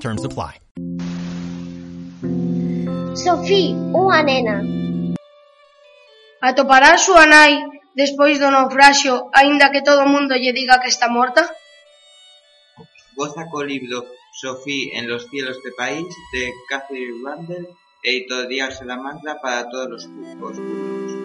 Terms apply. Sofí, unha nena. Atopará a súa nai despois do naufraxio, aínda que todo o mundo lle diga que está morta? Goza co libro Sofí en los cielos de país de Cathy Randall e Editorial Salamandra para todos os públicos. públicos.